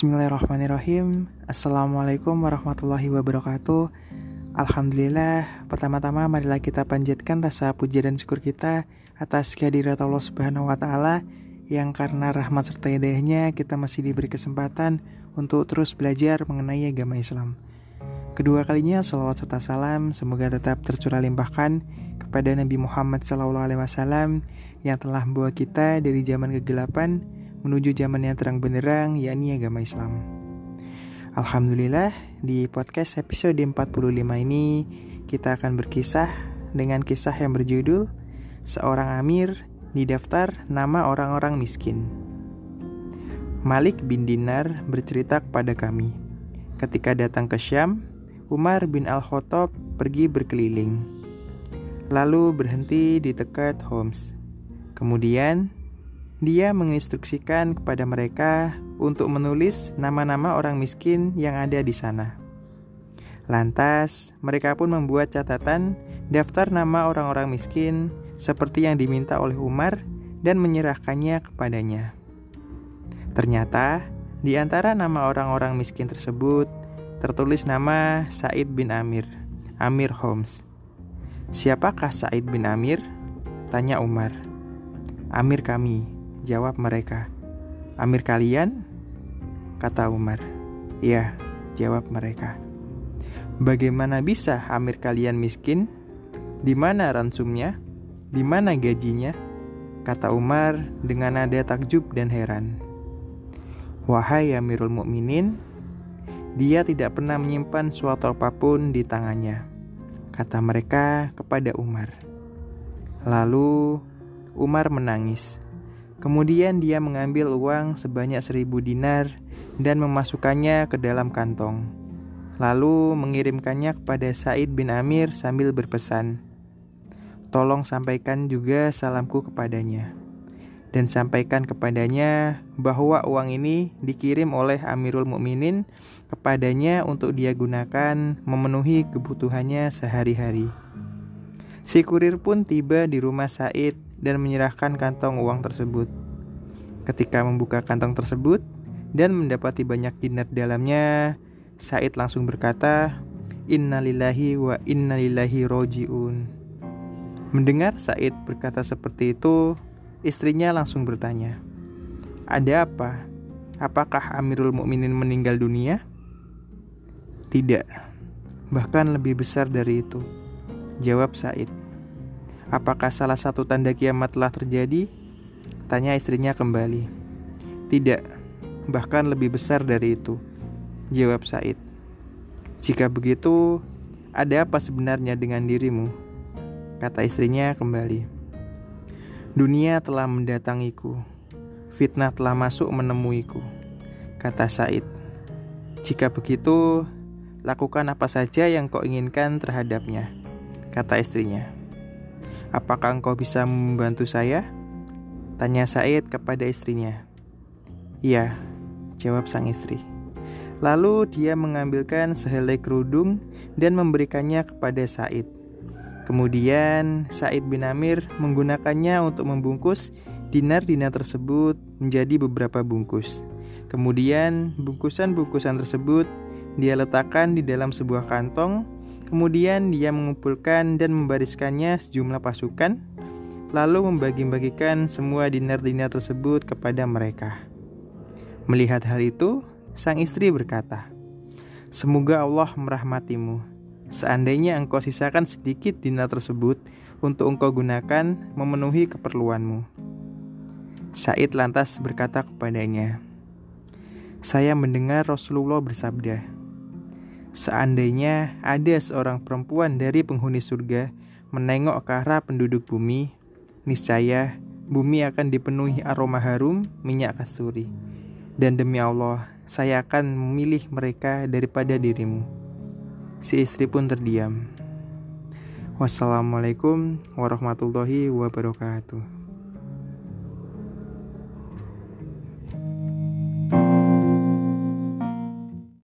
Bismillahirrahmanirrahim. Assalamualaikum warahmatullahi wabarakatuh. Alhamdulillah Pertama-tama marilah kita panjatkan rasa puji dan syukur kita Atas kehadirat Allah subhanahu wa ta'ala Yang karena rahmat serta hidayahnya Kita masih diberi kesempatan Untuk terus belajar mengenai agama Islam. Kedua kalinya salawat serta salam Semoga tetap tercurah limpahkan Kepada Nabi Muhammad SAW Yang telah membawa kita dari zaman kegelapan menuju zaman yang terang benderang yakni agama Islam. Alhamdulillah di podcast episode 45 ini kita akan berkisah dengan kisah yang berjudul Seorang Amir di daftar nama orang-orang miskin. Malik bin Dinar bercerita kepada kami, ketika datang ke Syam, Umar bin Al-Khattab pergi berkeliling, lalu berhenti di dekat Homs. Kemudian dia menginstruksikan kepada mereka untuk menulis nama-nama orang miskin yang ada di sana. Lantas, mereka pun membuat catatan daftar nama orang-orang miskin seperti yang diminta oleh Umar dan menyerahkannya kepadanya. Ternyata, di antara nama orang-orang miskin tersebut tertulis nama Said bin Amir, Amir Homs. Siapakah Said bin Amir? Tanya Umar. Amir kami, Jawab mereka. Amir kalian? Kata Umar. Ya, jawab mereka. Bagaimana bisa Amir kalian miskin? Di mana ransumnya? Di mana gajinya? Kata Umar dengan nada takjub dan heran. Wahai Amirul Mukminin, dia tidak pernah menyimpan suatu apa pun di tangannya, kata mereka kepada Umar. Lalu Umar menangis. Kemudian dia mengambil uang sebanyak seribu dinar dan memasukkannya ke dalam kantong. Lalu mengirimkannya kepada Said bin Amir sambil berpesan, Tolong sampaikan juga salamku kepadanya. Dan sampaikan kepadanya bahwa uang ini dikirim oleh Amirul Mukminin kepadanya untuk dia gunakan memenuhi kebutuhannya sehari-hari. Si kurir pun tiba di rumah Said dan menyerahkan kantong uang tersebut. Ketika membuka kantong tersebut dan mendapati banyak dinar di dalamnya, Said langsung berkata, Innalillahi wa innalillahi roji'un. Mendengar Said berkata seperti itu, istrinya langsung bertanya, "Ada apa? Apakah Amirul Mukminin meninggal dunia?" "Tidak. Bahkan lebih besar dari itu." Jawab Said. Apakah salah satu tanda kiamat telah terjadi? Tanya istrinya kembali. Tidak, bahkan lebih besar dari itu. Jawab Said. Jika begitu, ada apa sebenarnya dengan dirimu? Kata istrinya kembali. Dunia telah mendatangiku. Fitnah telah masuk menemuiku. Kata Said. Jika begitu, lakukan apa saja yang kau inginkan terhadapnya. Kata istrinya. Apakah engkau bisa membantu saya? Tanya Said kepada istrinya. Iya, jawab sang istri. Lalu dia mengambilkan sehelai kerudung dan memberikannya kepada Said. Kemudian Said bin Amir menggunakannya untuk membungkus dinar-dinar tersebut menjadi beberapa bungkus. Kemudian bungkusan-bungkusan tersebut dia letakkan di dalam sebuah kantong Kemudian dia mengumpulkan dan membariskannya sejumlah pasukan, lalu membagi-bagikan semua dinar-dinar tersebut kepada mereka. Melihat hal itu, sang istri berkata, "Semoga Allah merahmatimu. Seandainya engkau sisakan sedikit dinar tersebut untuk engkau gunakan memenuhi keperluanmu." Said lantas berkata kepadanya, "Saya mendengar Rasulullah bersabda, Seandainya ada seorang perempuan dari penghuni surga menengok ke arah penduduk bumi, niscaya bumi akan dipenuhi aroma harum minyak kasturi. Dan demi Allah, saya akan memilih mereka daripada dirimu. Si istri pun terdiam. Wassalamualaikum warahmatullahi wabarakatuh.